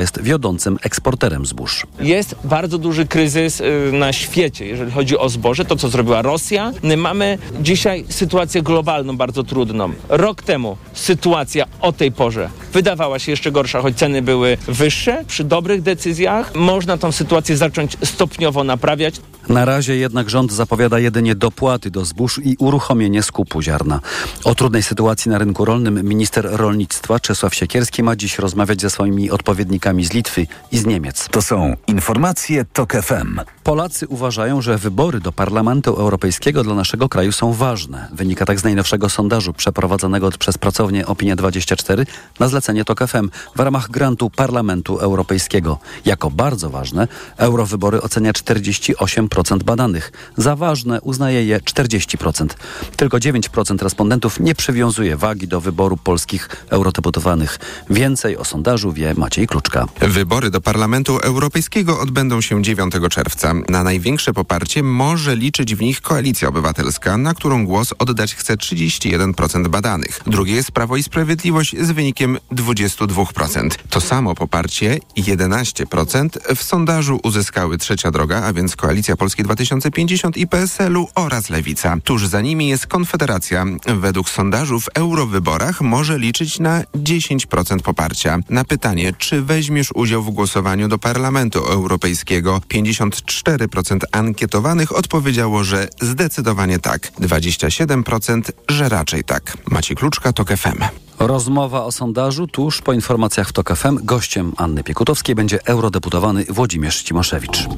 jest wiodącym eksporterem zbóż. Jest bardzo duży kryzys y, na świecie, jeżeli chodzi o zboże, to co zrobiła Rosja. Mamy dzisiaj sytuację globalną bardzo trudną. Rok temu sytuacja o tej porze wydawała się jeszcze gorsza, choć ceny były wyższe. Przy dobrych decyzjach można tą sytuację zacząć stopniowo naprawiać. Na razie jednak rząd zapowiada jedynie dopłaty do zbóż i uruchomienie skupu ziarna. O trudnej sytuacji na rynku rolnym minister rolnictwa Czesław Siekierski ma dziś rozmawiać ze swoimi odpowiednikami z Litwy i z Niemiec. To są informacje TOK FM. Polacy uważają, że wybory do Parlamentu Europejskiego dla naszego kraju są ważne. Wynika tak z najnowszego sondażu przeprowadzonego przez pracownię Opinia24 na zlecenie TOK FM w ramach grantu Parlamentu Europejskiego. Jako bardzo ważne eurowybory ocenia 48% badanych. Za ważne uznaje je 40%. Tylko 9% respondentów nie przywiązuje wagi do wyboru polskich eurodeputowanych. Więcej o sondażu wie Maciej Kluczka. Wybory do Parlamentu Europejskiego odbędą się 9 czerwca. Na największe poparcie może liczyć w nich Koalicja Obywatelska, na którą głos oddać chce 31% badanych. Drugie jest Prawo i Sprawiedliwość z wynikiem 22%. To samo poparcie 11% w sondażu uzyskały Trzecia Droga, a więc Koalicja Polskiej 2050 i PSL-u oraz Lewica. Tuż za nimi jest Konfederacja. Według sondażu w eurowyborach może liczyć na 10% poparcia. Na pytanie, czy weźmiesz udział w głosowaniu do Parlamentu Europejskiego, 54% ankietowanych odpowiedziało, że zdecydowanie tak. 27% że raczej tak. Maciej Kluczka, TOK FM. Rozmowa o sondażu tuż po informacjach w TOK FM. Gościem Anny Piekutowskiej będzie eurodeputowany Włodzimierz Cimoszewicz.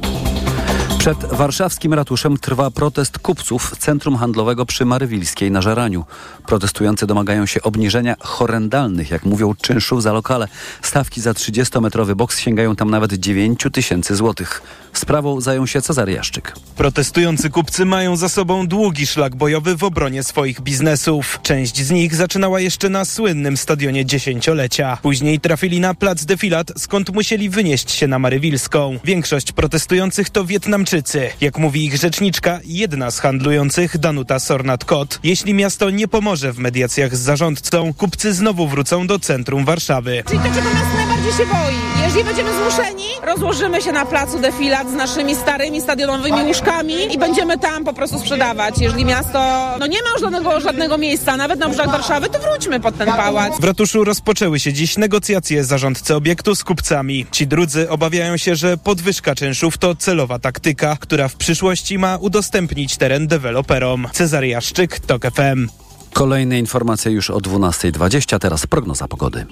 Przed warszawskim ratuszem trwa protest kupców Centrum Handlowego przy Marywilskiej na Żeraniu. Protestujący domagają się obniżenia horrendalnych, jak mówią, czynszów za lokale. Stawki za 30-metrowy boks sięgają tam nawet 9 tysięcy złotych. Sprawą zajął się Cezary Jaszczyk. Protestujący kupcy mają za sobą długi szlak bojowy w obronie swoich biznesów. Część z nich zaczynała jeszcze na słynnym stadionie dziesięciolecia. Później trafili na plac defilat, skąd musieli wynieść się na Marywilską. Większość protestujących to Wietnamczycy. Jak mówi ich rzeczniczka, jedna z handlujących, Danuta Sornat-Kot, jeśli miasto nie pomoże w mediacjach z zarządcą, kupcy znowu wrócą do centrum Warszawy. Czyli to, czego miasto najbardziej się boi. Jeżeli będziemy zmuszeni, rozłożymy się na placu defilat z naszymi starymi stadionowymi łóżkami i będziemy tam po prostu sprzedawać. Jeżeli miasto no nie ma już żadnego, żadnego miejsca, nawet na brzeg Warszawy, to wróćmy pod ten pałac. W ratuszu rozpoczęły się dziś negocjacje zarządcy obiektu z kupcami. Ci drudzy obawiają się, że podwyżka czynszów to celowa taktyka, która w przyszłości ma udostępnić teren deweloperom. Cezary Jaszczyk, TOK FM. Kolejne informacje już o 12.20, teraz prognoza pogody.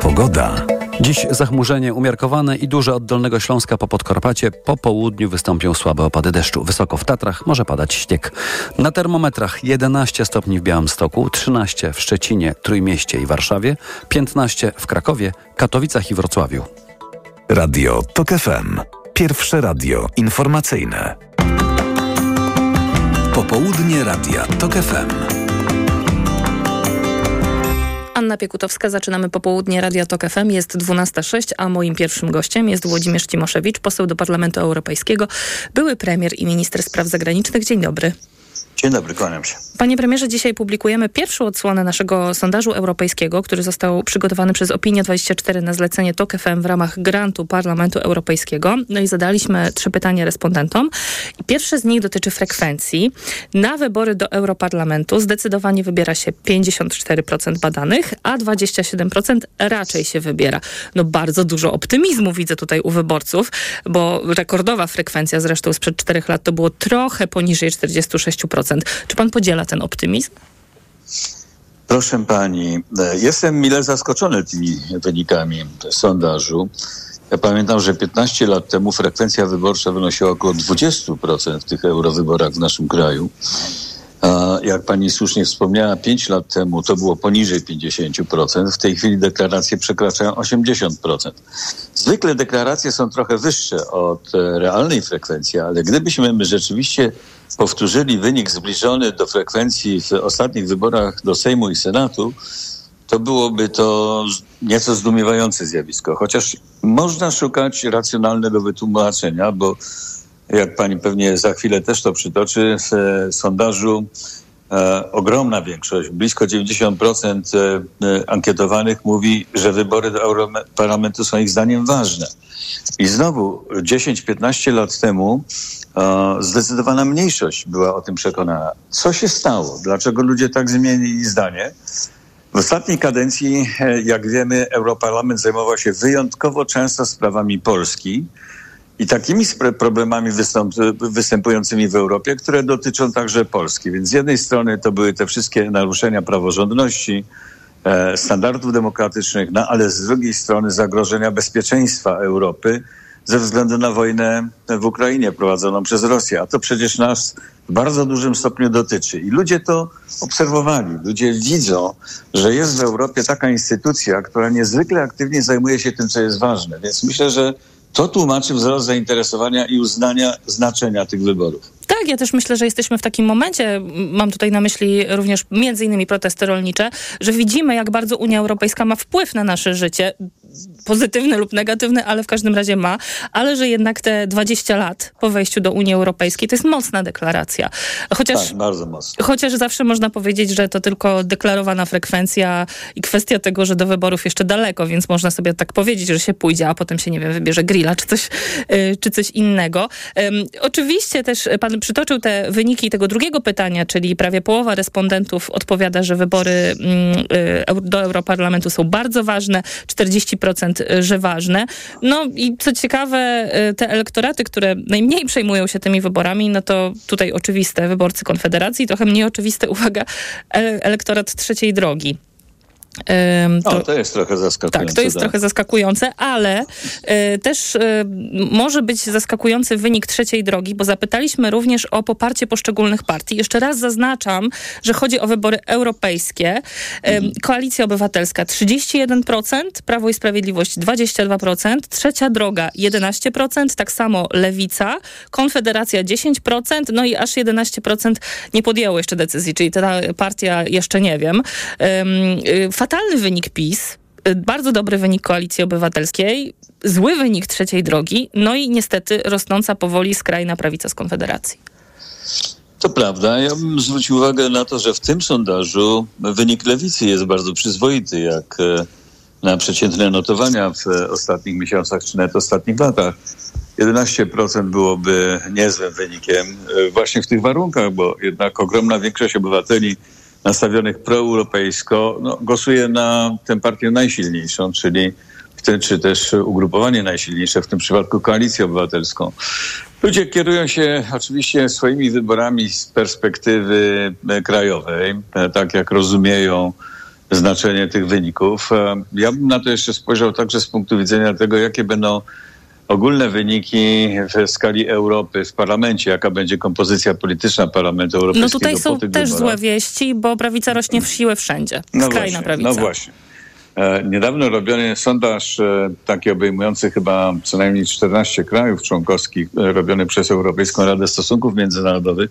Pogoda. Dziś zachmurzenie umiarkowane i duże od Dolnego Śląska po Podkarpacie. Po południu wystąpią słabe opady deszczu. Wysoko w Tatrach może padać śnieg. Na termometrach 11 stopni w Białymstoku, 13 w Szczecinie, Trójmieście i Warszawie, 15 w Krakowie, Katowicach i Wrocławiu. Radio TOK FM. Pierwsze radio informacyjne. Popołudnie Radia TOK FM. Anna Piekutowska, zaczynamy popołudnie Radia Tok FM. Jest 12.06, a moim pierwszym gościem jest Włodzimierz Cimoszewicz, poseł do Parlamentu Europejskiego, były premier i minister spraw zagranicznych. Dzień dobry. Dzień dobry, kłaniam się. Panie premierze, dzisiaj publikujemy pierwszą odsłonę naszego sondażu europejskiego, który został przygotowany przez Opinia24 na zlecenie TOK FM w ramach grantu Parlamentu Europejskiego. No i zadaliśmy trzy pytania respondentom. I pierwsze z nich dotyczy frekwencji. Na wybory do Europarlamentu zdecydowanie wybiera się 54% badanych, a 27% raczej się wybiera. No bardzo dużo optymizmu widzę tutaj u wyborców, bo rekordowa frekwencja zresztą sprzed czterech lat to było trochę poniżej 46%. Czy pan podziela ten optymizm? Proszę pani, e, jestem mile zaskoczony tymi wynikami sondażu. Ja pamiętam, że 15 lat temu frekwencja wyborcza wynosiła około 20% w tych eurowyborach w naszym kraju. Jak pani słusznie wspomniała, 5 lat temu to było poniżej 50%. W tej chwili deklaracje przekraczają 80%. Zwykle deklaracje są trochę wyższe od e, realnej frekwencji, ale gdybyśmy my rzeczywiście powtórzyli wynik zbliżony do frekwencji w ostatnich wyborach do Sejmu i Senatu, to byłoby to nieco zdumiewające zjawisko. Chociaż można szukać racjonalnego wytłumaczenia, bo jak pani pewnie za chwilę też to przytoczy, w sondażu e, ogromna większość, blisko 90% e, ankietowanych mówi, że wybory do Europarlamentu są ich zdaniem ważne. I znowu 10-15 lat temu e, zdecydowana mniejszość była o tym przekonana. Co się stało? Dlaczego ludzie tak zmienili zdanie? W ostatniej kadencji, jak wiemy, Europarlament zajmował się wyjątkowo często sprawami Polski i takimi problemami występ, występującymi w Europie, które dotyczą także Polski. Więc z jednej strony to były te wszystkie naruszenia praworządności, e, standardów demokratycznych, no ale z drugiej strony zagrożenia bezpieczeństwa Europy ze względu na wojnę w Ukrainie prowadzoną przez Rosję. A to przecież nas w bardzo dużym stopniu dotyczy. I ludzie to obserwowali. Ludzie widzą, że jest w Europie taka instytucja, która niezwykle aktywnie zajmuje się tym, co jest ważne. Więc myślę, że to tłumaczy wzrost zainteresowania i uznania znaczenia tych wyborów. Tak, ja też myślę, że jesteśmy w takim momencie, mam tutaj na myśli również między innymi protesty rolnicze, że widzimy, jak bardzo Unia Europejska ma wpływ na nasze życie pozytywny lub negatywny, ale w każdym razie ma, ale że jednak te 20 lat po wejściu do Unii Europejskiej to jest mocna deklaracja. Chociaż, tak, bardzo mocno. Chociaż zawsze można powiedzieć, że to tylko deklarowana frekwencja i kwestia tego, że do wyborów jeszcze daleko, więc można sobie tak powiedzieć, że się pójdzie, a potem się, nie wiem, wybierze grilla czy coś, yy, czy coś innego. oczywiście też pan przytoczył te wyniki tego drugiego pytania, czyli prawie połowa respondentów odpowiada, że wybory yy, do Europarlamentu są bardzo ważne, 40% że ważne. No i co ciekawe, y, te elektoraty, które najmniej przejmują się tymi wyborami, no to tutaj oczywiste wyborcy Konfederacji, trochę mniej oczywiste, uwaga, elektorat trzeciej drogi. To, o, to jest trochę zaskakujące. Tak, to jest tak. trochę zaskakujące, ale y, też y, może być zaskakujący wynik trzeciej drogi, bo zapytaliśmy również o poparcie poszczególnych partii. Jeszcze raz zaznaczam, że chodzi o wybory europejskie. Y, Koalicja Obywatelska 31%, Prawo i Sprawiedliwość 22%, Trzecia Droga 11%, tak samo Lewica, Konfederacja 10%, no i aż 11% nie podjęło jeszcze decyzji, czyli ta partia jeszcze nie wiem. Fatalny wynik PiS, y, bardzo dobry wynik Koalicji Obywatelskiej, zły wynik trzeciej drogi, no i niestety rosnąca powoli skrajna prawica z Konfederacji. To prawda. Ja bym zwrócił uwagę na to, że w tym sondażu wynik lewicy jest bardzo przyzwoity, jak e, na przeciętne notowania w ostatnich miesiącach czy nawet ostatnich latach. 11% byłoby niezłym wynikiem e, właśnie w tych warunkach, bo jednak ogromna większość obywateli nastawionych proeuropejsko, no, głosuje na tę partię najsilniejszą, czyli tym, czy też ugrupowanie najsilniejsze, w tym przypadku koalicję obywatelską. Ludzie kierują się oczywiście swoimi wyborami z perspektywy e, krajowej, e, tak jak rozumieją znaczenie tych wyników. E, ja bym na to jeszcze spojrzał także z punktu widzenia tego, jakie będą ogólne wyniki w skali Europy w parlamencie, jaka będzie kompozycja polityczna Parlamentu Europejskiego. No tutaj są też wyborach. złe wieści, bo prawica rośnie w siłę wszędzie. No Skrajna właśnie, prawica. No właśnie. E, niedawno robiony sondaż, e, taki obejmujący chyba co najmniej 14 krajów członkowskich, e, robiony przez Europejską Radę Stosunków Międzynarodowych,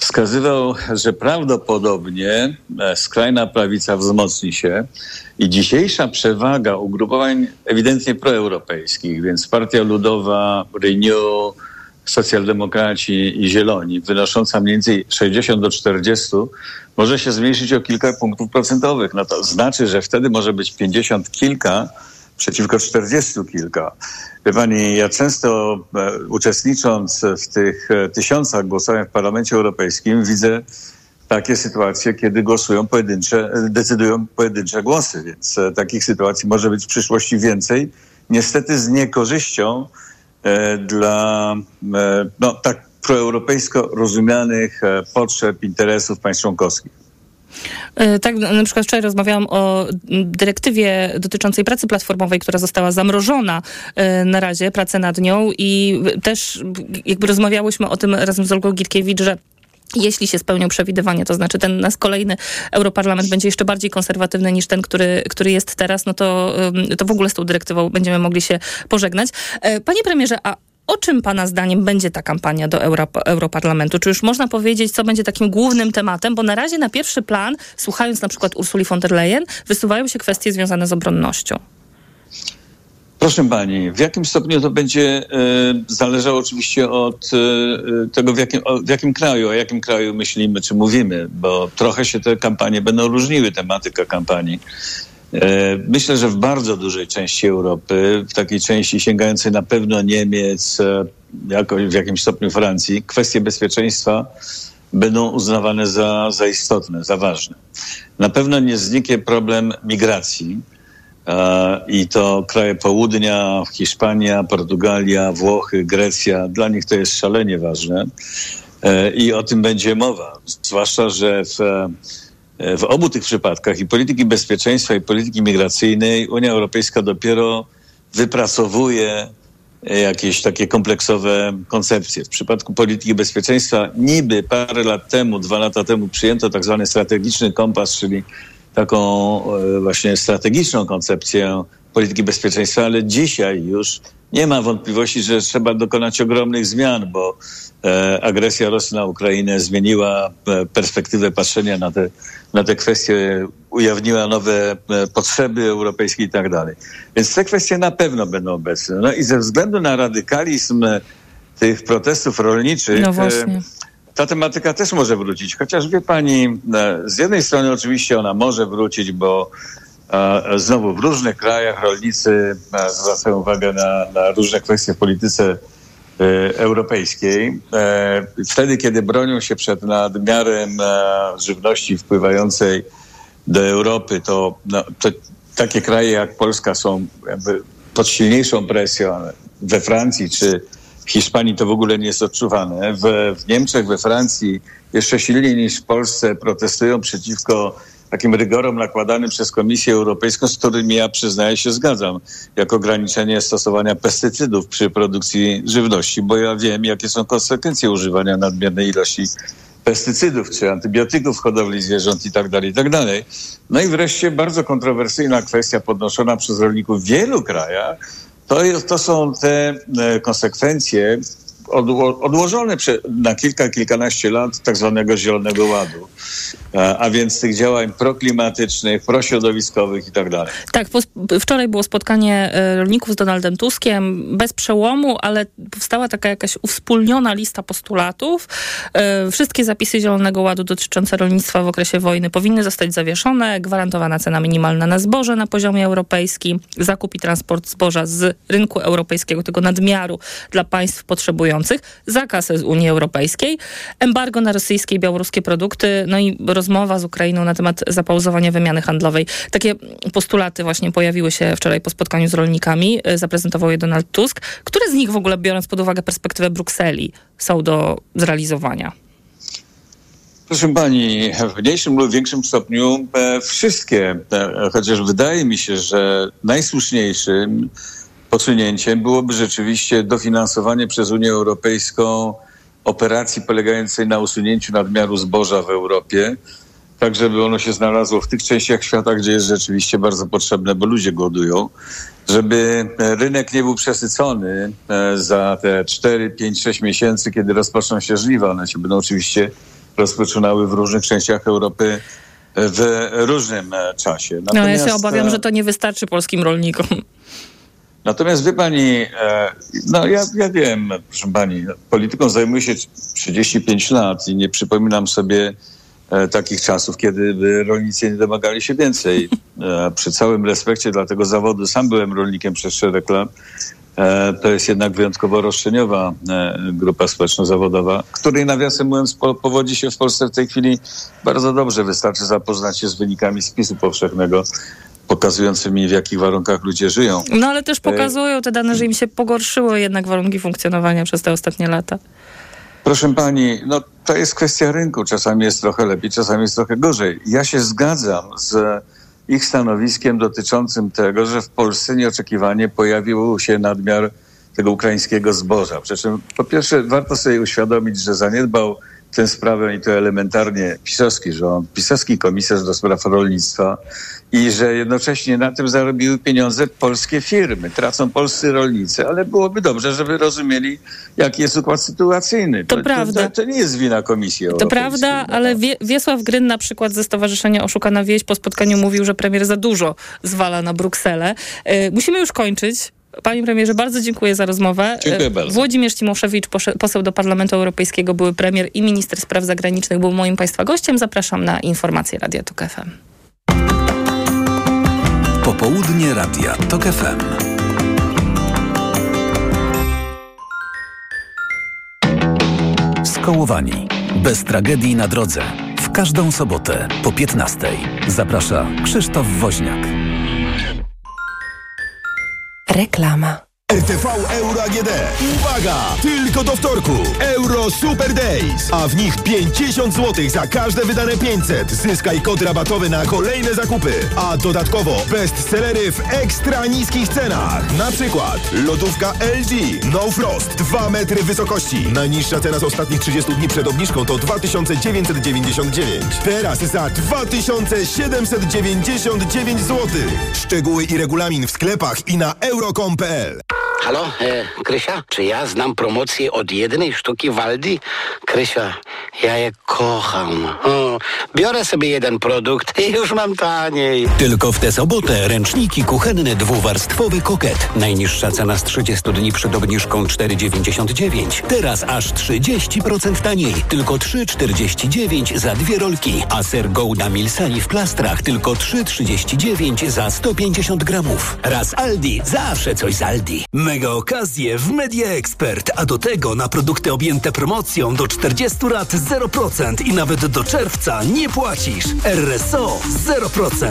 wskazywał, że prawdopodobnie e, skrajna prawica wzmocni się i dzisiejsza przewaga ugrupowań ewidentnie proeuropejskich, więc Partia Ludowa, Renew, socjaldemokraci i zieloni, wynosząca mniej więcej 60 do 40, może się zmniejszyć o kilka punktów procentowych. No to znaczy, że wtedy może być 50 kilka przeciwko 40 kilka. Wie pani, ja często e, uczestnicząc w tych e, tysiącach głosowań w Parlamencie Europejskim widzę takie sytuacje, kiedy głosują pojedyncze, decydują pojedyncze głosy, więc e, takich sytuacji może być w przyszłości więcej. Niestety z niekorzyścią dla no, tak proeuropejsko rozumianych potrzeb, interesów państw członkowskich. E, tak, na przykład wczoraj rozmawiałam o dyrektywie dotyczącej pracy platformowej, która została zamrożona e, na razie, pracę nad nią i też jakby rozmawiałyśmy o tym razem z Olgą Gitkiewicz, że jeśli się spełnią przewidywania, to znaczy ten nasz kolejny Europarlament będzie jeszcze bardziej konserwatywny niż ten, który, który jest teraz, no to, to w ogóle z tą dyrektywą będziemy mogli się pożegnać. E, panie premierze, a o czym Pana zdaniem będzie ta kampania do Euro, Europarlamentu? Czy już można powiedzieć, co będzie takim głównym tematem? Bo na razie na pierwszy plan, słuchając na przykład Ursuli von der Leyen, wysuwają się kwestie związane z obronnością. Proszę pani, w jakim stopniu to będzie e, zależało oczywiście od e, tego, w jakim, o, w jakim kraju, o jakim kraju myślimy czy mówimy, bo trochę się te kampanie będą różniły, tematyka kampanii. E, myślę, że w bardzo dużej części Europy, w takiej części sięgającej na pewno Niemiec, e, w jakimś stopniu Francji, kwestie bezpieczeństwa będą uznawane za, za istotne, za ważne. Na pewno nie zniknie problem migracji e, i to kraje południa, Hiszpania, Portugalia, Włochy, Grecja, dla nich to jest szalenie ważne i o tym będzie mowa. Zwłaszcza, że w, w obu tych przypadkach i polityki bezpieczeństwa i polityki migracyjnej Unia Europejska dopiero wypracowuje jakieś takie kompleksowe koncepcje. W przypadku polityki bezpieczeństwa niby parę lat temu, dwa lata temu przyjęto tak zwany strategiczny kompas, czyli taką e, właśnie strategiczną koncepcję polityki bezpieczeństwa, ale dzisiaj już nie ma wątpliwości, że trzeba dokonać ogromnych zmian, bo e, agresja Rosji na Ukrainę zmieniła e, perspektywę patrzenia na te, na te kwestie, ujawniła nowe potrzeby europejskie i tak dalej. Więc te kwestie na pewno będą obecne. No i ze względu na radykalizm tych protestów rolniczych, No właśnie. Ta tematyka też może wrócić. Chociaż wie pani, e, z jednej strony oczywiście ona może wrócić, bo e, znowu w różnych krajach rolnicy e, zwracają uwagę na, na różne kwestie w polityce europejskiej. Wtedy, kiedy bronią się przed nadmiarem żywności wpływającej do Europy, to, no, to takie kraje jak Polska są pod silniejszą presją. We Francji czy w Hiszpanii to w ogóle nie jest odczuwane. W, w Niemczech, we Francji jeszcze silniej niż w Polsce protestują przeciwko takim rygorom nakładanym przez Komisję Europejską, z którymi ja przyznaję się zgadzam, jak ograniczenie stosowania pestycydów przy produkcji żywności, bo ja wiem, jakie są konsekwencje używania nadmiernej ilości pestycydów czy antybiotyków w hodowli zwierząt i tak dalej, i tak dalej. No i wreszcie bardzo kontrowersyjna kwestia podnoszona przez rolników w wielu krajach, to, to są te e, konsekwencje odło, odłożone prze, na kilka, kilkanaście lat tak zwanego Zielonego Ładu, a, a więc tych działań proklimatycznych, prośrodowiskowych i tak dalej. Tak, wczoraj było spotkanie e, rolników z Donaldem Tuskiem, bez przełomu, ale powstała taka jakaś uwspólniona lista postulatów. E, Wszystkie zapisy Zielonego Ładu dotyczące rolnictwa w okresie wojny powinny zostać zawieszone, gwarantowana cena minimalna na zboże na poziomie europejskim, zakup i transport zboża z rynku europejskiego, tego nadmiaru dla państw potrzebujących, zakaz z Unii Europejskiej, embargo na rosyjskie i białoruskie produkty, no i rozmowa z Ukrainą na temat zapauzowania wymiany handlowej. Takie postulaty właśnie pojawiły się wczoraj po spotkaniu z rolnikami. E, Zaprezentował je Donald Tusk. Które z nich w ogóle, biorąc pod uwagę perspektywę Brukseli, są do zrealizowania? Proszę pani, w mniejszym lub większym stopniu e, wszystkie, e, chociaż wydaje mi się, że najsłuszniejszym posunięciem byłoby rzeczywiście dofinansowanie przez Unię Europejską operacji polegającej na usunięciu nadmiaru zboża w Europie, tak żeby ono się znalazło w tych częściach świata, gdzie jest rzeczywiście bardzo potrzebne, bo ludzie głodują, żeby rynek nie był przesycony e, za te 4, 5, 6 miesięcy, kiedy rozpoczną się żniwa. One się będą oczywiście rozpoczynały w różnych częściach Europy w różnym e, czasie. No ja się Natomiast, obawiam, e, że to nie wystarczy polskim rolnikom. Natomiast wie pani, e, no ja, ja wiem, proszę pani, polityką zajmuję się 35 lat i nie przypominam sobie e, takich czasów, kiedy rolnicy nie domagali się więcej. E, przy całym respekcie dla tego zawodu, sam byłem rolnikiem przez szereg lat, to jest jednak wyjątkowo roszczeniowa grupa społeczno-zawodowa, której nawiasem mówiąc po, powodzi się w Polsce w tej chwili bardzo dobrze. Wystarczy zapoznać się z wynikami spisu powszechnego pokazującymi, w jakich warunkach ludzie żyją. No ale też pokazują te dane, że im się pogorszyły jednak warunki funkcjonowania przez te ostatnie lata. Proszę pani, no to jest kwestia rynku. Czasami jest trochę lepiej, czasami jest trochę gorzej. Ja się zgadzam z ich stanowiskiem dotyczącym tego, że w Polsce nieoczekiwanie pojawił się nadmiar tego ukraińskiego zboża. Przy czym po pierwsze warto sobie uświadomić, że zaniedbał tę sprawę i to elementarnie pisowski rząd, pisowski komisarz do spraw rolnictwa i że jednocześnie na tym zarobiły pieniądze polskie firmy. Tracą polscy rolnicy, ale byłoby dobrze, żeby rozumieli, jaki jest układ sytuacyjny. To prawda. To, to nie jest wina Komisji To Europejskiej. prawda, no. ale Wie, Wiesław Gryn na przykład ze Stowarzyszenia Oszukana Wieś po spotkaniu mówił, że premier za dużo zwala na Brukselę. E, musimy już kończyć. Panie premierze, bardzo dziękuję za rozmowę. Dziękuję bardzo. Włodzimierz Cimoszewicz, poseł do Parlamentu Europejskiego, były premier i minister spraw zagranicznych, był moim państwa gościem. Zapraszam na informacje Radia Tok FM. Popołudnie Radia TOK FM. Skołowani. Bez tragedii na drodze. W każdą sobotę po 15. Zaprasza Krzysztof Woźniak. Reklama. RTV Euro AGD. Uwaga! Tylko do wtorku. Euro Super Days. A w nich 50 zł za każde wydane 500. Zyskaj kod rabatowy na kolejne zakupy. A dodatkowo bestsellery w ekstra niskich cenach. Na przykład lodówka LG No Frost 2 metry wysokości. Najniższa cena z ostatnich 30 dni przed obniżką to 2999. Teraz za 2799 zł. Szczegóły i regulamin w sklepach i na euro.com.pl. Halo, e, Krysia? Czy ja znam promocję od jednej sztuki Waldi? Krysia, ja je kocham. O, biorę sobie jeden produkt i już mam taniej. Tylko w tę sobotę ręczniki kuchenne dwuwarstwowy koket. Najniższa cena z 30 dni przed obniżką 4,99. Teraz aż 30% taniej. Tylko 3,49 za dwie rolki. A ser Gouda Milsani w plastrach tylko 3,39 za 150 gramów. Raz Aldi, zawsze coś z Aldi. Mega okazje w Media Expert, a do tego na produkty objęte promocją do 40 lat 0% i nawet do czerwca nie płacisz. RSO 0%.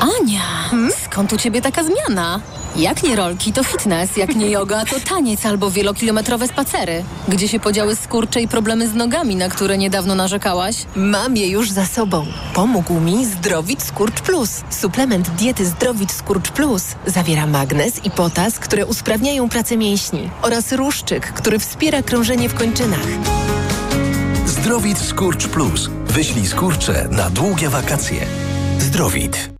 Ania, hmm? skąd u ciebie taka zmiana? Jak nie rolki, to fitness, jak nie yoga, to taniec albo wielokilometrowe spacery. Gdzie się podziały skurcze i problemy z nogami, na które niedawno narzekałaś? Mam je już za sobą. Pomógł mi Zdrowit Skurcz Plus. Suplement diety Zdrowit Skurcz Plus zawiera magnez i potas, które usprawniają pracę mięśni oraz ruszczyk, który wspiera krążenie w kończynach. Zdrowit Skurcz Plus. Wyślij skurcze na długie wakacje. Zdrowit.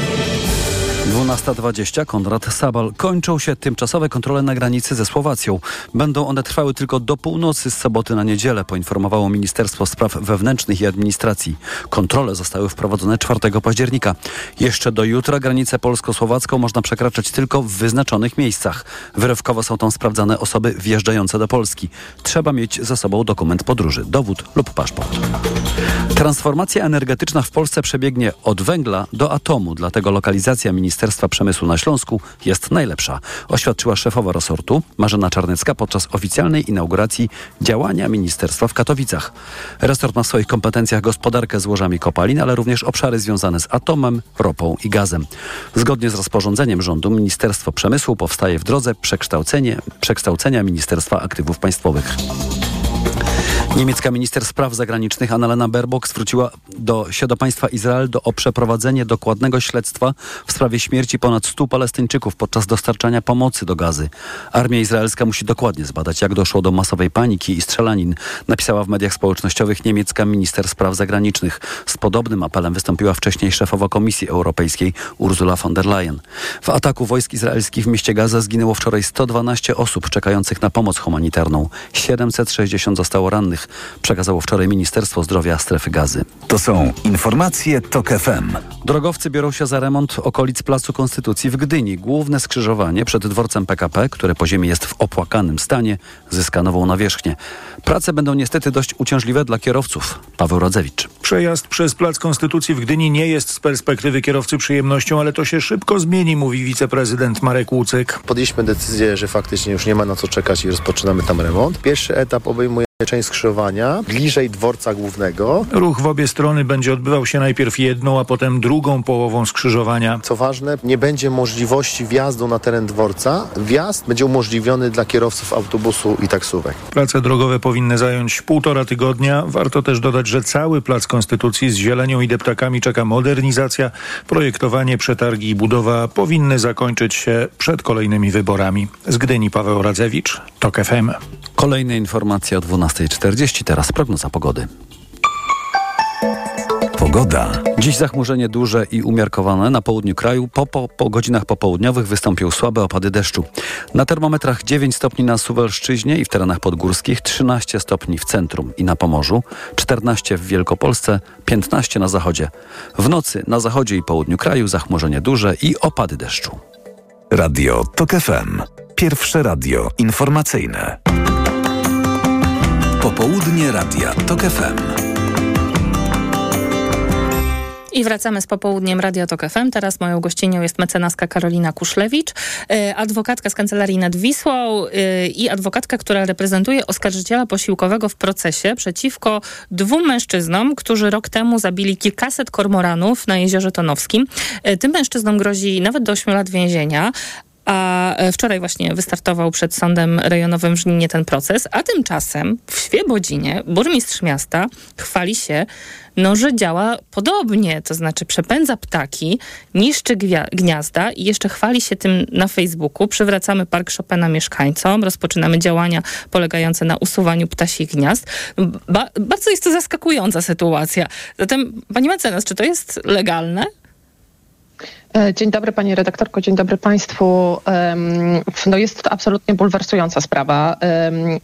12.20 Konrad Sabal. Kończą się tymczasowe kontrole na granicy ze Słowacją. Będą one trwały tylko do północy z soboty na niedzielę, poinformowało Ministerstwo Spraw Wewnętrznych i Administracji. Kontrole zostały wprowadzone 4 października. Jeszcze do jutra granicę polsko-słowacką można przekraczać tylko w wyznaczonych miejscach. Wyrywkowo są tam sprawdzane osoby wjeżdżające do Polski. Trzeba mieć ze sobą dokument podróży, dowód lub paszport. Transformacja energetyczna w Polsce przebiegnie od węgla do atomu, dlatego lokalizacja Ministerstwa Przemysłu na Śląsku jest najlepsza, oświadczyła szefowa resortu Marzena Czarnecka podczas oficjalnej inauguracji działania ministerstwa w Katowicach. Resort ma w swoich kompetencjach gospodarkę złożami kopalin, ale również obszary związane z atomem, ropą i gazem. Zgodnie z rozporządzeniem rządu Ministerstwo Przemysłu powstaje w drodze przekształcenia Ministerstwa Aktywów Państwowych. Niemiecka minister spraw zagranicznych Annalena Baerbock zwróciła do, się do państwa Izrael do, o przeprowadzenie dokładnego śledztwa w sprawie śmierci ponad 100 Palestyńczyków podczas dostarczania pomocy do gazy. Armia izraelska musi dokładnie zbadać, jak doszło do masowej paniki i strzelanin, napisała w mediach społecznościowych niemiecka minister spraw zagranicznych. Z podobnym apelem wystąpiła wcześniej szefowa Komisji Europejskiej Ursula von der Leyen. W ataku wojsk izraelskich w mieście Gaza zginęło wczoraj 112 osób czekających na pomoc humanitarną. 760 zostało rannych przekazało wczoraj Ministerstwo Zdrowia strefy gazy. To są informacje TOK FM. Drogowcy biorą się za remont okolic Placu Konstytucji w Gdyni. Główne skrzyżowanie przed dworcem PKP, które po ziemi jest w opłakanym stanie, zyska nową nawierzchnię. Prace będą niestety dość uciążliwe dla kierowców. Paweł Rodzewicz. Przejazd przez Plac Konstytucji w Gdyni nie jest z perspektywy kierowcy przyjemnością, ale to się szybko zmieni, mówi wiceprezydent Marek Łucyk. Podjęliśmy decyzję, że faktycznie już nie ma na co czekać i rozpoczynamy tam remont. Pierwszy etap obejmuje część skrzyżowania bliżej dworca głównego. Ruch w obie strony będzie odbywał się najpierw jedną, a potem drugą połową skrzyżowania. Co ważne, nie będzie możliwości wjazdu na teren dworca. Wjazd będzie umożliwiony dla kierowców autobusu i taksówek. Prace drogowe powinny zająć półtora tygodnia. Warto też dodać, że cały Plac Konstytucji z zielenią i deptakami czeka modernizacja. Projektowanie, przetargi i budowa powinny zakończyć się przed kolejnymi wyborami. Z Gdyni Paweł Radzewicz, TOK FM. Kolejne informacje o 12.40, teraz prognoza pogody. Pogoda. Dziś zachmurzenie duże i umiarkowane na południu kraju. Po, po, po godzinach popołudniowych wystąpią słabe opady deszczu. Na termometrach 9 stopni na Suwalszczyźnie i w terenach podgórskich, 13 stopni w centrum i na Pomorzu, 14 w Wielkopolsce, 15 na zachodzie. W nocy na zachodzie i południu kraju zachmurzenie duże i opady deszczu. Radio TOK FM. Pierwsze radio informacyjne. Popołudnie Radia TOK FM. I wracamy z popołudniem Radio Tok FM. Teraz moją gościnią jest mecenaska Karolina Kuszlewicz, y, adwokatka z Kancelarii nad Wisłą y, i adwokatka, która reprezentuje oskarżyciela posiłkowego w procesie przeciwko dwóm mężczyznom, którzy rok temu zabili kilkaset kormoranów na Jeziorze Tonowskim. Y, tym mężczyznom grozi nawet do 8 lat więzienia, a wczoraj właśnie wystartował przed sądem rejonowym w Żninie ten proces, a tymczasem w Świebodzinie burmistrz miasta chwali się, no, że działa podobnie, to znaczy przepędza ptaki, niszczy gniazda i jeszcze chwali się tym na Facebooku. Przywracamy Park Chopina mieszkańcom, rozpoczynamy działania polegające na usuwaniu ptasich gniazd. Ba bardzo jest to zaskakująca sytuacja. Zatem, pani mecenas, czy to jest legalne? E, dzień dobry Pani redaktorko, dzień dobry Państwu. No jest to absolutnie bulwersująca sprawa,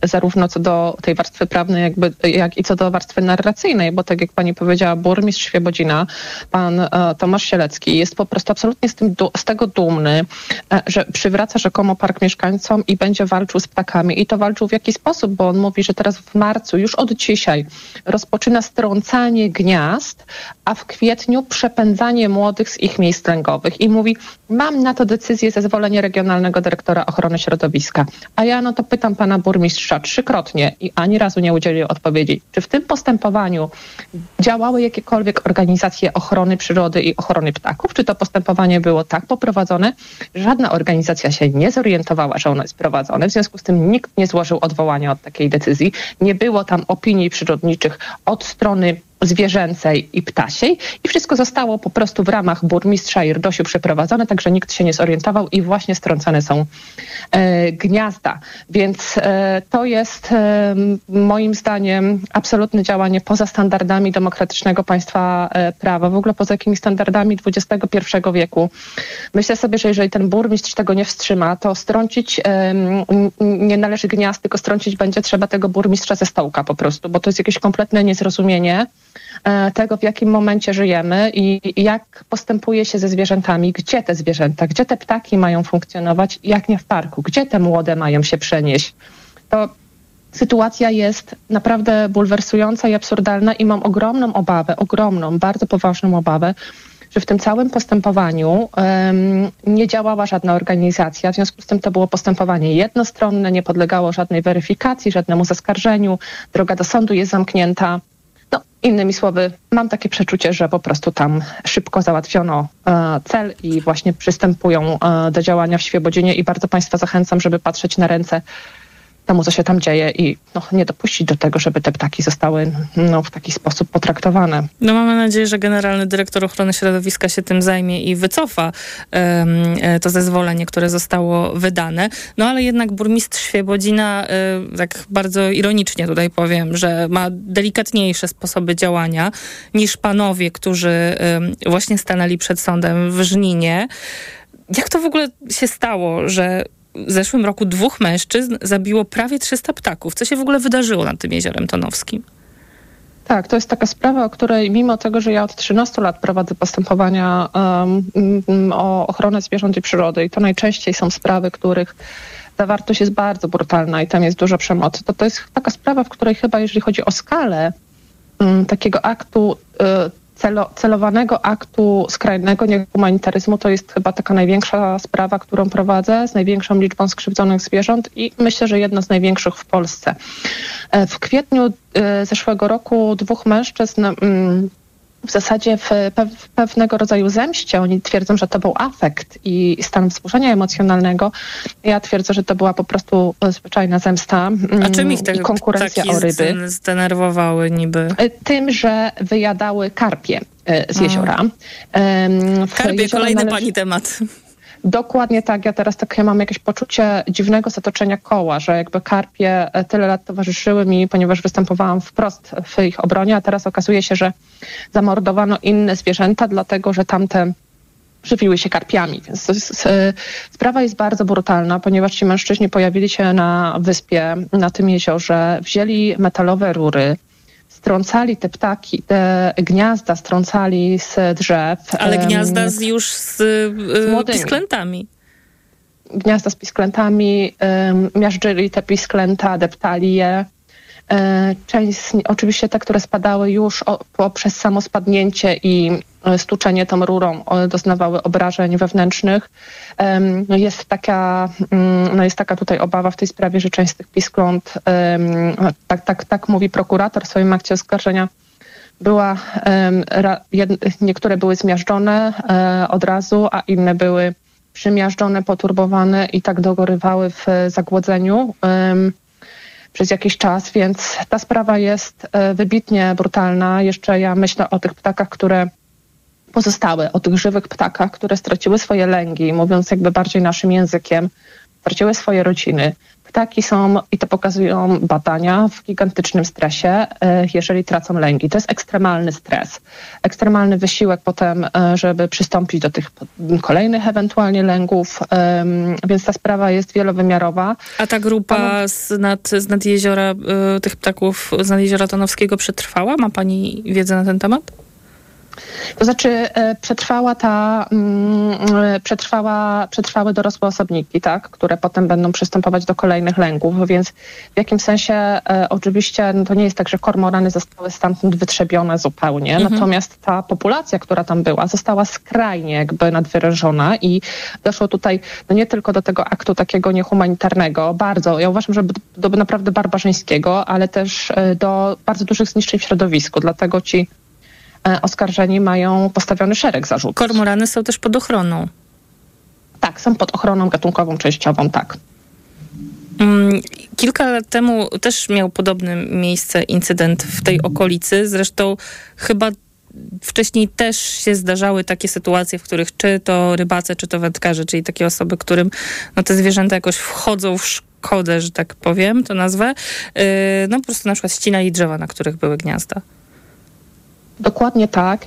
zarówno co do tej warstwy prawnej, jakby, jak i co do warstwy narracyjnej, bo tak jak Pani powiedziała, burmistrz Świebodzina, Pan e, Tomasz Sielecki jest po prostu absolutnie z, tym, z tego dumny, e, że przywraca rzekomo park mieszkańcom i będzie walczył z ptakami. I to walczył w jaki sposób, bo on mówi, że teraz w marcu, już od dzisiaj, rozpoczyna strącanie gniazd, a w kwietniu przepędzanie młodych z ich miejsc lęgowych i mówi, mam na to decyzję, zezwolenie regionalnego dyrektora ochrony środowiska. A ja no to pytam pana burmistrza trzykrotnie i ani razu nie udzielił odpowiedzi, czy w tym postępowaniu działały jakiekolwiek organizacje ochrony przyrody i ochrony ptaków, czy to postępowanie było tak poprowadzone, żadna organizacja się nie zorientowała, że ono jest prowadzone, w związku z tym nikt nie złożył odwołania od takiej decyzji, nie było tam opinii przyrodniczych od strony zwierzęcej i ptasiej i wszystko zostało po prostu w ramach burmistrza Irdosiu przeprowadzone, także nikt się nie zorientował i właśnie strącane są e, gniazda. Więc e, to jest e, moim zdaniem absolutne działanie poza standardami demokratycznego państwa e, prawa, w ogóle poza jakimiś standardami XXI wieku. Myślę sobie, że jeżeli ten burmistrz tego nie wstrzyma, to strącić nie należy gniazd, tylko strącić będzie trzeba tego burmistrza ze stołka po prostu, bo to jest jakieś kompletne niezrozumienie E, tego, w jakim momencie żyjemy i jak postępuje się ze zwierzętami, gdzie te zwierzęta, gdzie te ptaki mają funkcjonować, jak nie w parku, gdzie te młode mają się przenieść. To sytuacja jest naprawdę bulwersująca i absurdalna i mam ogromną obawę, ogromną, bardzo poważną obawę, że w tym całym postępowaniu um, nie działała żadna organizacja, w związku z tym to było postępowanie jednostronne, nie podlegało żadnej weryfikacji, żadnemu zaskarżeniu, droga do sądu jest zamknięta. Innymi słowy, mam takie przeczucie, że po prostu tam szybko załatwiono e, cel i właśnie przystępują e, do działania w Świebodzinie i bardzo Państwa zachęcam, żeby patrzeć na ręce temu, co się tam dzieje i no, nie dopuścić do tego, żeby te ptaki zostały no, w taki sposób potraktowane. No mamy nadzieję, że generalny dyrektor ochrony środowiska się tym zajmie i wycofa um, to zezwolenie, które zostało wydane. No ale jednak burmistrz Świebodzina, um, tak bardzo ironicznie tutaj powiem, że ma delikatniejsze sposoby działania niż panowie, którzy właśnie stanęli przed sądem w Żninie. Jak to w ogóle się stało, że w zeszłym roku dwóch mężczyzn zabiło prawie 300 ptaków. Co się w ogóle wydarzyło nad tym jeziorem Tonowskim? Tak, to jest taka sprawa, o której mimo tego, że ja od 13 lat prowadzę postępowania um, o ochronę zwierząt i przyrody i to najczęściej są sprawy, których zawartość jest bardzo brutalna i tam jest dużo przemocy, to to jest taka sprawa, w której chyba jeżeli chodzi o skalę um, takiego aktu, y, celo, celowanego aktu skrajnego niehumanitaryzmu to jest chyba taka największa sprawa, którą prowadzę z największą liczbą skrzywdzonych zwierząt i myślę, że jedna z największych w Polsce. E, w kwietniu e, zeszłego roku dwóch mężczyzn mm, w zasadzie w pewnego rodzaju zemście. Oni twierdzą, że to był afekt i stan wzburzenia emocjonalnego. Ja twierdzę, że to była po prostu zwyczajna zemsta A czym ich i te konkurencja o ryby. zdenerwowały niby? Tym, że wyjadały karpie e, z jeziora. W Karpie, jezioro kolejny należy- pani temat. Dokładnie tak. Ja teraz takie mam jakieś poczucie dziwnego zatoczenia koła, że jakby karpie e, tyle lat towarzyszyły mi, ponieważ występowałam wprost w ich obronie, a teraz okazuje się, że zamordowano inne zwierzęta, dlatego że tamte żywiły się karpiami. Więc jest, e, sprawa jest bardzo brutalna, ponieważ ci mężczyźni pojawili się na wyspie, na tym jeziorze, wzięli metalowe rury, strącali te ptaki, te gniazda strącali z drzew. Ale gniazda z, już z, y, młodymi. pisklętami. gniazda z pisklętami, miażdżyli te pisklęta, deptali je. E, Część, z, oczywiście te, które spadały już o, poprzez samo spadnięcie i stuczenie tą rurą doznawały obrażeń wewnętrznych. No Jest taka, mm, no jest taka tutaj obawa w tej sprawie, że część z tych piskląt, tak, tak, tak mówi prokurator w swoim akcie oskarżenia, była, niektóre były zmiażdżone e, od razu, a inne były przymiażdżone, poturbowane i tak dogorywały w zagłodzeniu em, przez jakiś czas, więc ta sprawa jest e, wybitnie brutalna. Jeszcze ja myślę o tych ptakach, które pozostały, o tych żywych ptakach, które straciły swoje lęgi, mówiąc jakby bardziej naszym językiem, straciły swoje rodziny. Ptaki są, i to pokazują badania, w gigantycznym stresie, e, jeżeli tracą lęgi. To jest ekstremalny stres. Ekstremalny wysiłek potem, e, żeby przystąpić do tych kolejnych ewentualnie lęgów, więc ta sprawa jest wielowymiarowa. A ta grupa z nad, z nad jeziora, y, tych ptaków z nad jeziora Tonowskiego przetrwała? Ma pani wiedzę na ten temat? To znaczy e, przetrwała ta, mm, e, przetrwała, przetrwały dorosłe osobniki, tak, które potem będą przystępować do kolejnych lęków, więc w jakim sensie e, oczywiście no to nie jest tak, że kormorany zostały stamtąd wytrzebione zupełnie, Mhm. natomiast ta populacja, która tam była, została skrajnie jakby nadwyrężona i doszło tutaj no nie tylko do tego aktu takiego niehumanitarnego, bardzo, ja uważam, że do, do naprawdę barbarzyńskiego, ale też do bardzo dużych zniszczeń w środowisku, dlatego ci oskarżeni mają postawiony szereg zarzutów. Kormorany są też pod ochroną. Tak, są pod ochroną gatunkową częściową, tak. Mm, Kilka lat temu też miał podobne miejsce incydent w tej okolicy. Zresztą chyba wcześniej też się zdarzały takie sytuacje, w których czy to rybacy, czy to wędkarze, czyli takie osoby, którym no, te zwierzęta jakoś wchodzą w szkodę, że tak powiem, to nazwę, yy, no po prostu na przykład ścinali drzewa, na których były gniazda. Dokładnie tak.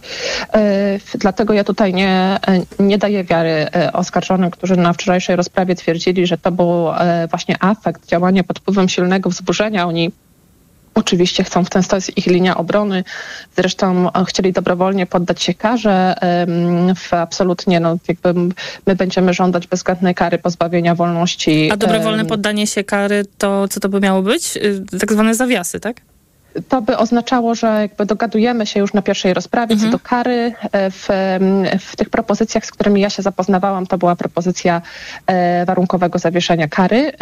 E, Dlatego ja tutaj nie, e, nie daję wiary e, oskarżonym, którzy na wczorajszej rozprawie twierdzili, że to był właśnie afekt, działanie pod wpływem silnego wzburzenia. Oni Oczywiście chcą w ten sposób, ich linia obrony. Zresztą chcieli dobrowolnie poddać się karze. W absolutnie, no, jakby my będziemy żądać bezwzględnej kary pozbawienia wolności. A dobrowolne poddanie się kary, to co to by miało być? Yy, Tak zwane zawiasy, tak? To by oznaczało, że jakby dogadujemy się już na pierwszej rozprawie Mhm. co do kary. E, W, w tych propozycjach, z którymi ja się zapoznawałam, to była propozycja e, warunkowego zawieszenia kary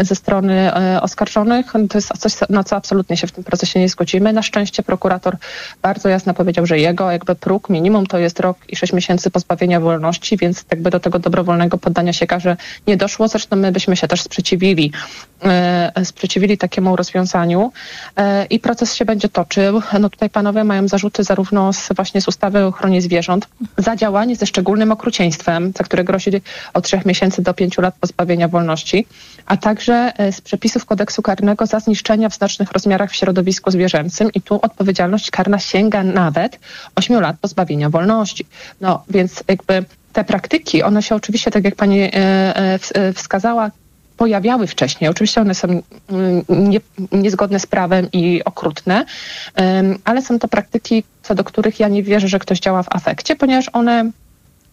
ze strony e, oskarżonych. No To jest coś, na co absolutnie się w tym procesie nie zgodzimy. Na szczęście prokurator bardzo jasno powiedział, że jego jakby próg minimum to jest rok i sześć miesięcy pozbawienia wolności, więc jakby do tego dobrowolnego poddania się karze nie doszło. Zresztą my byśmy się też sprzeciwili, sprzeciwili takiemu rozwiązaniu. I proces się będzie toczył. No tutaj panowie mają zarzuty zarówno z, właśnie z ustawy o ochronie zwierząt za działanie ze szczególnym okrucieństwem, za które grozi od trzech miesięcy do pięciu lat pozbawienia wolności, a także e, z przepisów kodeksu karnego za zniszczenia w znacznych rozmiarach w środowisku zwierzęcym i tu odpowiedzialność karna sięga nawet ośmiu lat pozbawienia wolności. No więc jakby te praktyki, one się oczywiście, tak jak pani e, e, ws- wskazała, pojawiały wcześniej. Oczywiście one są mm, nie, niezgodne z prawem i okrutne, ale są to praktyki, co do których ja nie wierzę, że ktoś działa w afekcie, ponieważ one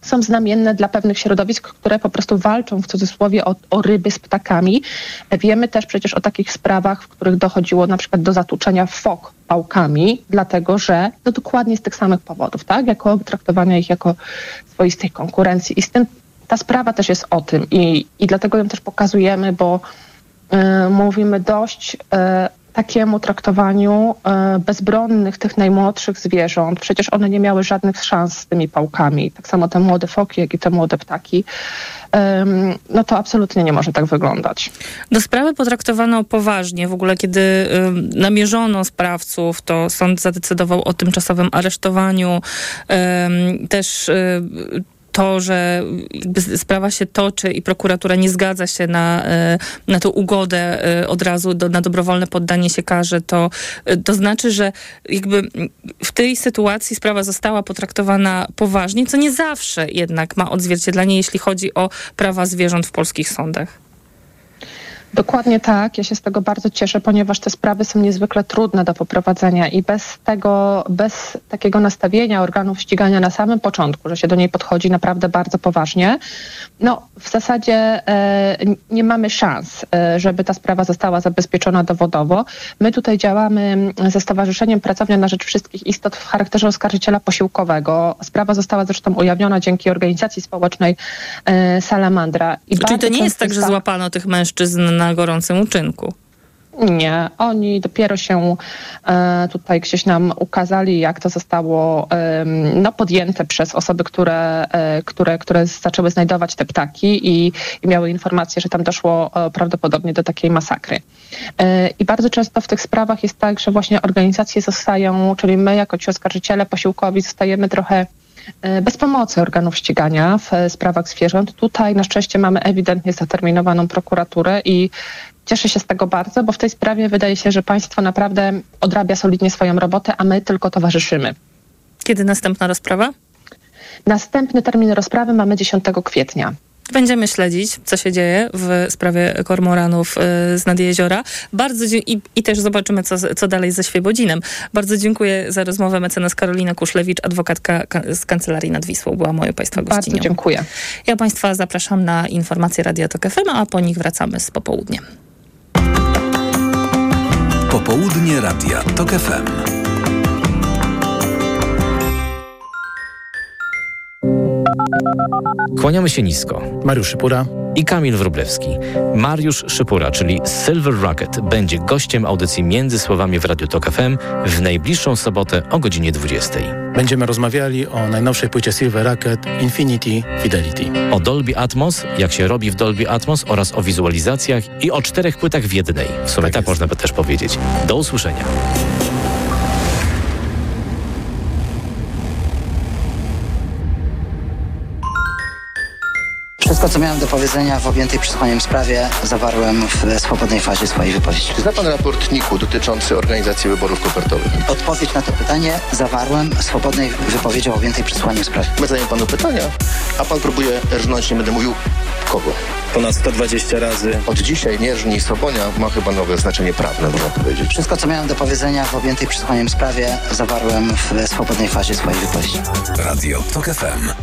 są znamienne dla pewnych środowisk, które po prostu walczą w cudzysłowie o, o ryby z ptakami. Wiemy też przecież o takich sprawach, w których dochodziło na przykład do zatłuczenia fok pałkami, dlatego że no dokładnie z tych samych powodów, tak? Jako traktowania ich jako swoistej konkurencji. I z tym ta sprawa też jest o tym i, i dlatego ją też pokazujemy, bo y, mówimy dość y, takiemu traktowaniu e, bezbronnych, tych najmłodszych zwierząt. Przecież one nie miały żadnych szans z tymi pałkami. Tak samo te młode foki, jak i te młode ptaki. No to absolutnie nie może tak wyglądać. Do sprawy potraktowano poważnie. W ogóle, kiedy namierzono sprawców, to sąd zadecydował o tymczasowym aresztowaniu. Też to, że sprawa się toczy i prokuratura nie zgadza się na, e, na tę ugodę e, od razu, do, na dobrowolne poddanie się karze, to, e, to znaczy, że jakby w tej sytuacji sprawa została potraktowana poważnie, co nie zawsze jednak ma odzwierciedlenie, jeśli chodzi o prawa zwierząt w polskich sądach. Dokładnie tak. Ja się z tego bardzo cieszę, ponieważ te sprawy są niezwykle trudne do poprowadzenia i bez tego, bez takiego nastawienia organów ścigania na samym początku, że się do niej podchodzi naprawdę bardzo poważnie, no w zasadzie e, nie mamy szans, e, żeby ta sprawa została zabezpieczona dowodowo. My tutaj działamy ze Stowarzyszeniem Pracownia na Rzecz Wszystkich Istot w charakterze oskarżyciela posiłkowego. Sprawa została zresztą ujawniona dzięki organizacji społecznej e, Salamandra. I Czyli to nie jest tak, że złapano tych mężczyzn na gorącym uczynku. Nie, oni dopiero się e, tutaj gdzieś nam ukazali, jak to zostało no, podjęte przez osoby, które, e, które, które zaczęły znajdować te ptaki i, i miały informację, że tam doszło e, prawdopodobnie do takiej masakry. I bardzo często w tych sprawach jest tak, że właśnie organizacje zostają, czyli my jako ci oskarżyciele posiłkowi zostajemy trochę bez pomocy organów ścigania w e, sprawach zwierząt. Tutaj na szczęście mamy ewidentnie zaterminowaną prokuraturę i cieszę się z tego bardzo, bo w tej sprawie wydaje się, że państwo naprawdę odrabia solidnie swoją robotę, a my tylko towarzyszymy. Kiedy następna rozprawa? Następny termin rozprawy mamy 10 kwietnia. Będziemy śledzić, co się dzieje w sprawie kormoranów y, z nad jeziora. Bardzo i, i też zobaczymy, co, co dalej ze Świebodzinem. Bardzo dziękuję za rozmowę. Mecenas Karolina Kuszlewicz, adwokatka z Kancelarii nad Wisłą, była moją Państwa gościnią. Bardzo dziękuję. Ja Państwa zapraszam na informacje Radio Tok FM, a po nich wracamy z popołudniem. Popołudnie Radia Tok FM. Kłaniamy się nisko. Mariusz Szypura i Kamil Wrublewski. Mariusz Szypura, czyli Silver Rocket, będzie gościem audycji Między Słowami w Radiu Tok FM w najbliższą sobotę o godzinie 20. Będziemy rozmawiali o najnowszej płycie Silver Rocket Infinity Fidelity. O Dolby Atmos, jak się robi w Dolby Atmos oraz o wizualizacjach i o czterech płytach w jednej. W sumie tak, tak można by też powiedzieć. Do usłyszenia. Wszystko, co miałem do powiedzenia w objętej przesłaniem sprawie, zawarłem w swobodnej fazie swojej wypowiedzi. Zna pan raport NIK-u dotyczący organizacji wyborów kopertowych? Odpowiedź na to pytanie zawarłem w swobodnej wypowiedzi o objętej przesłaniem sprawie. My zadajemy panu pytania, a pan próbuje rżnąć, nie będę mówił kogo. Ponad 120 razy. Od dzisiaj Nierżni i Sobonia ma chyba nowe znaczenie prawne, można powiedzieć. Wszystko, co miałem do powiedzenia w objętej przesłaniem sprawie, zawarłem w swobodnej fazie swojej wypowiedzi. Radio TOK FM.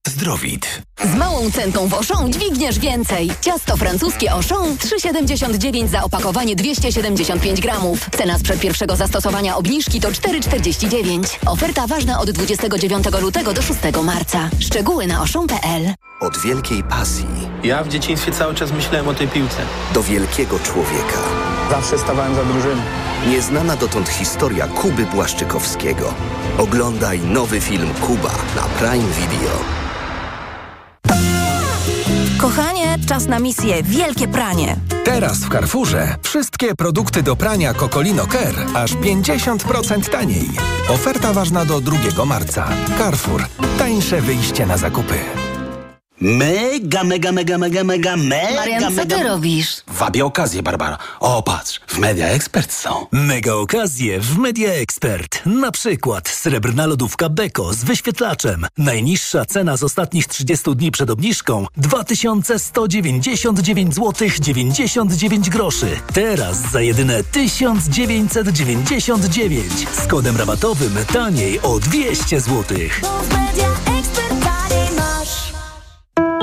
Zdrowit. Z małą cenką w Auchan dźwigniesz więcej. Ciasto francuskie Auchan 3,79 za opakowanie 275 gramów. Cena sprzed pierwszego zastosowania obniżki to 4,49. Oferta ważna od 29 lutego do 6 marca. Szczegóły na Auchan.pl Od wielkiej pasji. Ja w dzieciństwie cały czas myślałem o tej piłce. Do wielkiego człowieka. Zawsze stawałem za drużyną. Nieznana dotąd historia Kuby Błaszczykowskiego. Oglądaj nowy film Kuba na Prime Video. Kochanie, czas na misję Wielkie Pranie. Teraz w Carrefourze wszystkie produkty do prania Cocolino Care aż 50% taniej. Oferta ważna do 2 marca. Carrefour. Tańsze wyjście na zakupy. Mega, mega, mega, mega, mega, mega, Marian, co mega... ty robisz? Wabię okazję, Barbara. O, patrz, w Media Expert są. Mega okazje w Media Expert. Na przykład srebrna lodówka Beko z wyświetlaczem. Najniższa cena z ostatnich 30 dni przed obniżką 2199 zł 99 groszy. Teraz za jedyne 1999 z kodem rabatowym taniej o 200 zł.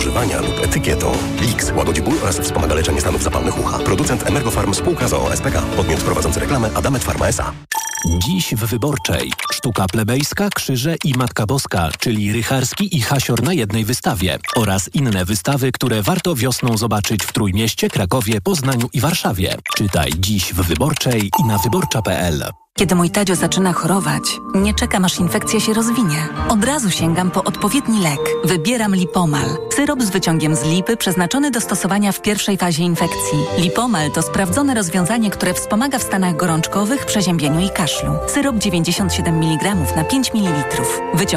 używania lub etykietą. Lix łagodzi ból oraz wspomaga leczenie stanów zapalnych ucha. Producent Emergofarm spółka z OO SPK. Podmiot prowadzący reklamę Adamet Pharma S.A. Dziś w Wyborczej. Sztuka plebejska, krzyże i Matka Boska, czyli Rycharski i Hasior na jednej wystawie oraz inne wystawy, które warto wiosną zobaczyć w Trójmieście, Krakowie, Poznaniu i Warszawie. Czytaj dziś w Wyborczej i na wyborcza.pl. Kiedy mój Tadzio zaczyna chorować, nie czekam aż infekcja się rozwinie. Od razu sięgam po odpowiedni lek. Wybieram Lipomal. Syrop z wyciągiem z lipy przeznaczony do stosowania w pierwszej fazie infekcji. Lipomal to sprawdzone rozwiązanie, które wspomaga w stanach gorączkowych, przeziębieniu i kaszlu. Syrop 97 mg na 5 ml. Wyciąg